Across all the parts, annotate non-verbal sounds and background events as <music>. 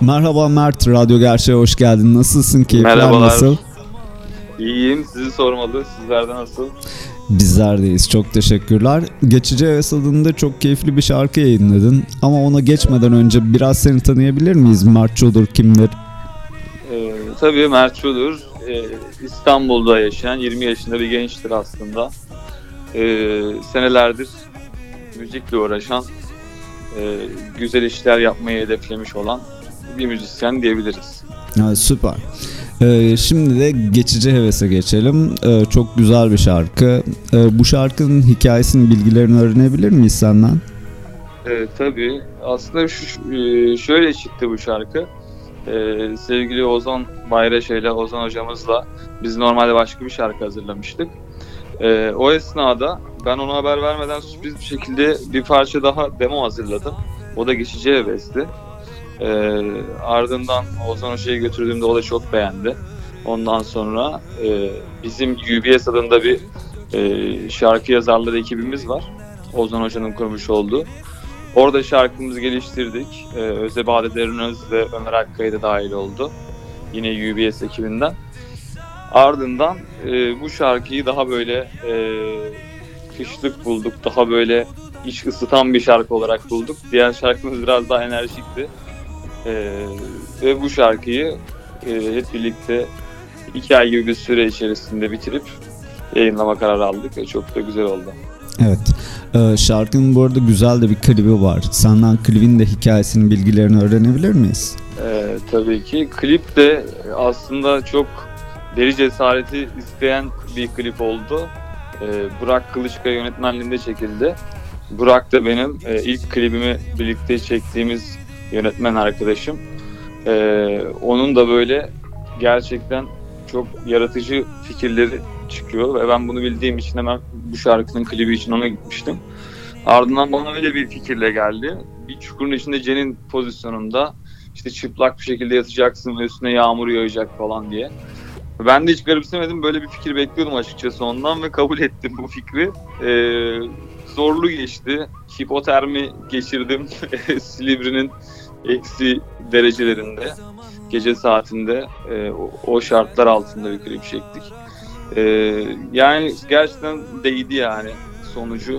Merhaba Mert, Radyo Gerçeğe hoş geldin. Nasılsın? Keyifler Merhabalar. nasıl? İyiyim. Sizi sormalı. Sizlerde nasıl? Bizlerdeyiz. Çok teşekkürler. Geçici Heves adında çok keyifli bir şarkı yayınladın. Ama ona geçmeden önce biraz seni tanıyabilir miyiz? Mert Çodur kimdir? Ee, tabii Mert Çudur. Ee, İstanbul'da yaşayan 20 yaşında bir gençtir aslında. Ee, senelerdir müzikle uğraşan, e, güzel işler yapmayı hedeflemiş olan bir müzisyen diyebiliriz. Ha, süper. Ee, şimdi de Geçici Heves'e geçelim. Ee, çok güzel bir şarkı. Ee, bu şarkının hikayesinin bilgilerini öğrenebilir miyiz senden? Ee, tabii. Aslında şu, e, şöyle çıktı bu şarkı. Ee, sevgili Ozan Bayraşe ile Ozan hocamızla biz normalde başka bir şarkı hazırlamıştık. Ee, o esnada ben ona haber vermeden sürpriz bir şekilde bir parça daha demo hazırladım. O da geçici hevesti. Ee, ardından Ozan Hoca'ya götürdüğümde o da çok beğendi. Ondan sonra e, bizim UBS adında bir e, şarkı yazarları ekibimiz var. Ozan Hoca'nın kurmuş olduğu. Orada şarkımızı geliştirdik. Ee, Öze Bade Derinöz ve Ömer Akkaya da dahil oldu. Yine UBS ekibinden. Ardından e, bu şarkıyı daha böyle e, kışlık bulduk. Daha böyle iç ısıtan bir şarkı olarak bulduk. Diğer şarkımız biraz daha enerjikti. E, ve bu şarkıyı e, hep birlikte iki ay gibi bir süre içerisinde bitirip yayınlama kararı aldık çok da güzel oldu. Evet. Ee, şarkının bu arada güzel de bir klibi var. Senden klibin de hikayesinin bilgilerini öğrenebilir miyiz? Ee, tabii ki. Klip de aslında çok deli cesareti isteyen bir klip oldu. Ee, Burak Kılıçkaya yönetmenliğinde çekildi. Burak da benim e, ilk klibimi birlikte çektiğimiz yönetmen arkadaşım. Ee, onun da böyle gerçekten çok yaratıcı fikirleri çıkıyor ve ben bunu bildiğim için hemen bu şarkının klibi için ona gitmiştim. Ardından bana öyle bir fikirle geldi. Bir çukurun içinde Cen'in pozisyonunda işte çıplak bir şekilde yatacaksın ve üstüne yağmur yağacak falan diye. Ben de hiç garipsemedim. Böyle bir fikir bekliyordum açıkçası ondan ve kabul ettim bu fikri. Ee, zorlu geçti. Hipotermi geçirdim. <laughs> Silivri'nin eksi derecelerinde. Gece saatinde e, o, o şartlar altında bir klip çektik. Ee, yani gerçekten değdi yani sonucu.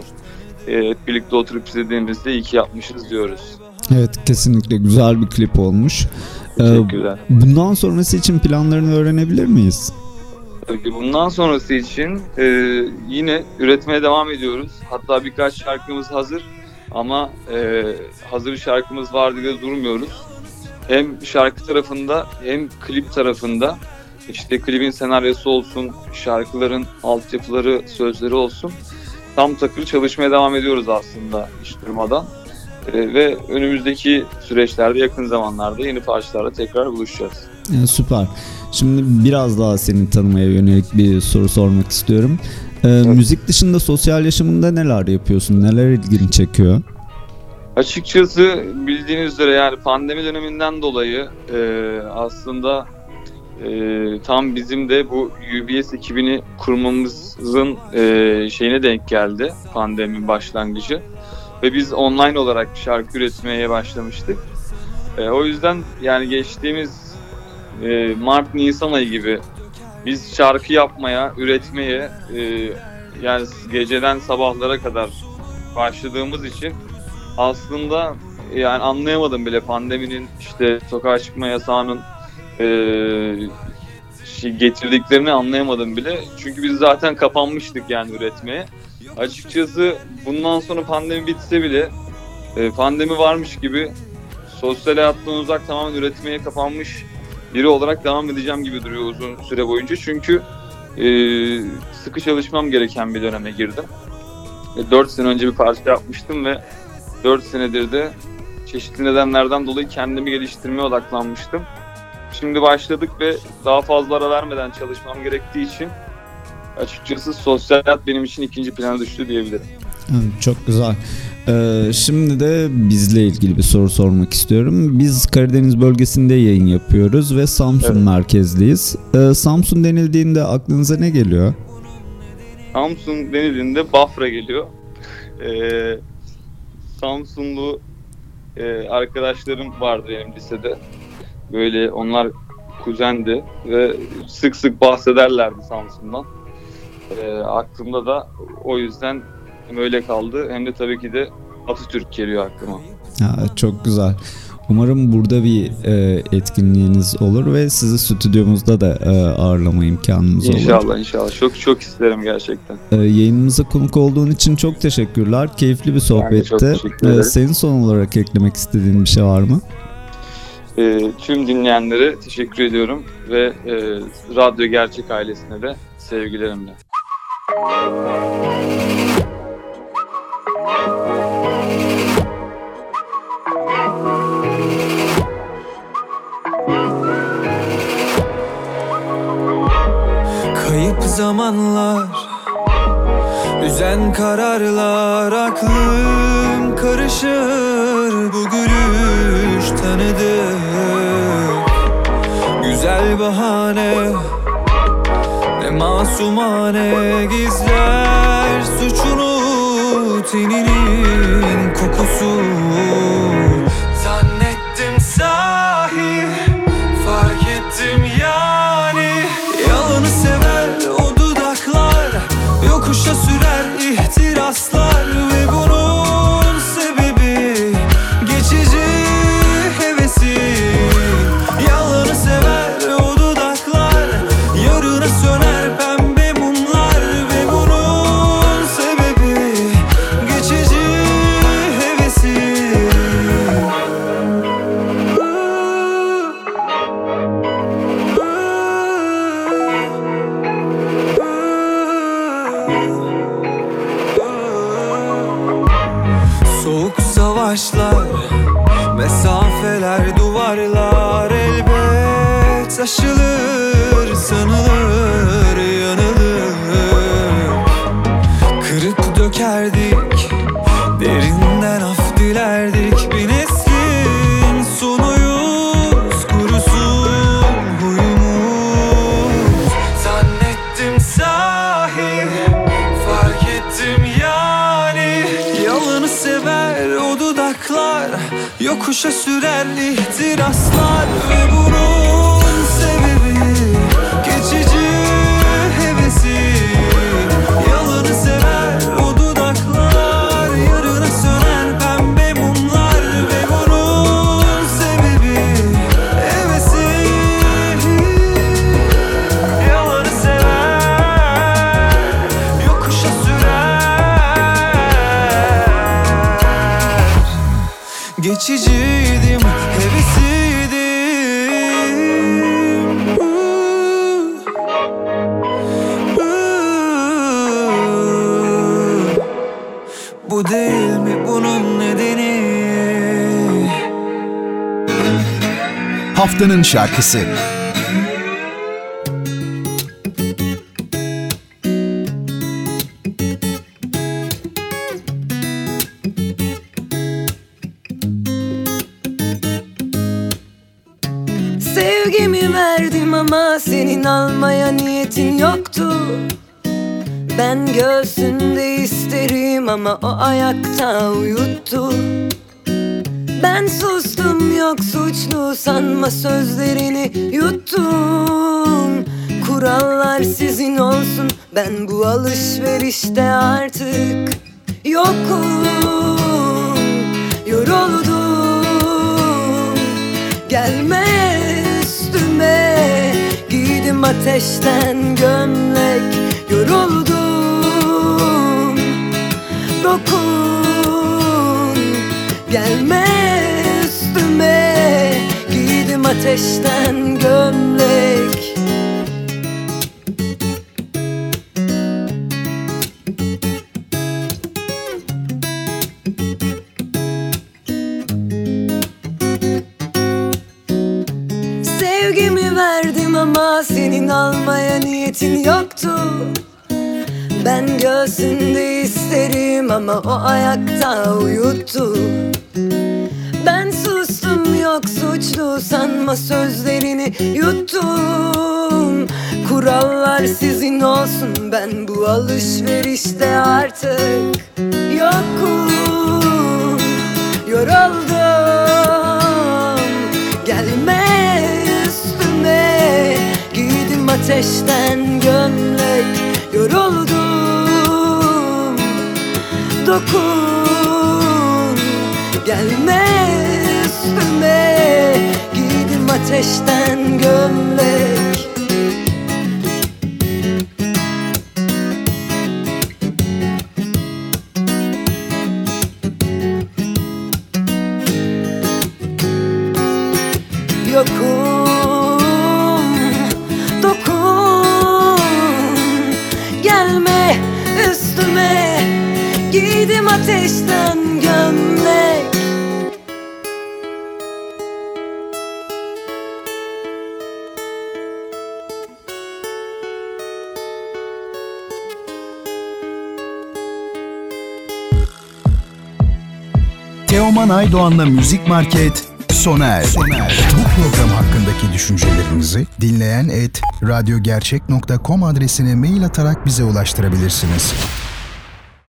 E, birlikte oturup izlediğimizde iyi ki yapmışız diyoruz. Evet kesinlikle güzel bir klip olmuş. Ee, Teşekkürler. bundan sonrası için planlarını öğrenebilir miyiz? Bundan sonrası için e, yine üretmeye devam ediyoruz. Hatta birkaç şarkımız hazır ama e, hazır şarkımız var diye durmuyoruz. Hem şarkı tarafında hem klip tarafında işte klibin senaryosu olsun, şarkıların altyapıları, sözleri olsun. Tam takır çalışmaya devam ediyoruz aslında hiç durmadan. E, ve önümüzdeki süreçlerde yakın zamanlarda yeni parçalarla tekrar buluşacağız. Süper. Şimdi biraz daha seni tanımaya yönelik bir soru sormak istiyorum. Ee, Müzik dışında sosyal yaşamında neler yapıyorsun? Neler ilgini çekiyor? Açıkçası bildiğiniz üzere yani pandemi döneminden dolayı e, aslında e, tam bizim de bu UBS ekibini kurmamızın e, şeyine denk geldi pandeminin başlangıcı. Ve biz online olarak şarkı üretmeye başlamıştık. E, o yüzden yani geçtiğimiz e, Mart-Nisan ayı gibi biz şarkı yapmaya, üretmeye e, yani geceden sabahlara kadar başladığımız için aslında yani anlayamadım bile pandeminin işte sokağa çıkma yasağının eee, şey getirdiklerini anlayamadım bile. Çünkü biz zaten kapanmıştık yani üretmeye. Açıkçası bundan sonra pandemi bitse bile e, pandemi varmış gibi sosyal hayattan uzak tamamen üretmeye kapanmış biri olarak devam edeceğim gibi duruyor uzun süre boyunca. Çünkü e, sıkı çalışmam gereken bir döneme girdim. E, 4 sene önce bir parça yapmıştım ve 4 senedir de çeşitli nedenlerden dolayı kendimi geliştirmeye odaklanmıştım. Şimdi başladık ve daha fazla ara vermeden çalışmam gerektiği için açıkçası sosyal hayat benim için ikinci plana düştü diyebilirim. Çok güzel. Ee, şimdi de bizle ilgili bir soru sormak istiyorum. Biz Karadeniz bölgesinde yayın yapıyoruz ve Samsun Evet. merkezliyiz. Ee, Samsun denildiğinde aklınıza ne geliyor? Samsun denildiğinde Bafra geliyor. Ee, Samsunlu e, arkadaşlarım vardı benim lisede. Böyle onlar kuzendi ve sık sık bahsederlerdi Samsun'dan. Ee, aklımda da o yüzden hem öyle kaldı hem de tabii ki de Atatürk geliyor aklıma. Ha, çok güzel. Umarım burada bir e, etkinliğiniz olur ve sizi stüdyomuzda da e, ağırlama imkanımız olur. İnşallah inşallah. Çok çok isterim gerçekten. Ee, yayınımıza konuk olduğun için çok teşekkürler. Keyifli bir sohbetti. ederim. senin son olarak eklemek istediğin bir şey var mı? Ee, tüm dinleyenlere teşekkür ediyorum ve e, Radyo Gerçek ailesine de sevgilerimle. Zamanlar. Üzen kararlar Aklım karışır Bu gülüş tanıdık Güzel bahane Ne masumane gizler Suçunu teninin elbet aşılır sanılır yanılır. Kırıp dökerdik derinden af dilerdik. Bir neslin sonuyuz kurusun huyumuz. Zannettim sahi fark ettim yani. Yalanı sever o dudaklar Yokuşa sürer ihtiraslar. Ve bunun Geçiciydim Hevesiydim. Bu değil mi bunun nedeni Haftanın şarkısı. Ama senin almaya niyetin yoktu. Ben göğsünde isterim ama o ayakta uyuttu. Ben sustum yok suçlu sanma sözlerini yuttum. Kurallar sizin olsun ben bu alışverişte artık yokum ateşten gömlek Yoruldum. Dokun Gelme üstüme. Giydim ateşten gömlek Göğsünde isterim ama o ayakta uyuttu. Ben sustum yok suçlu sanma sözlerini yuttum. Kurallar sizin olsun ben bu alışverişte artık yokum. Yoruldum gelme üstüme. Giydim ateşten gömlek yoruldum Dokun. Gelme üstüme Giydim ateşten gömlek. Yokum ateşten gömlek Teoman Aydoğan'la Müzik Market sona erdi. Bu program hakkındaki düşüncelerinizi dinleyen et radyogercek.com adresine mail atarak bize ulaştırabilirsiniz.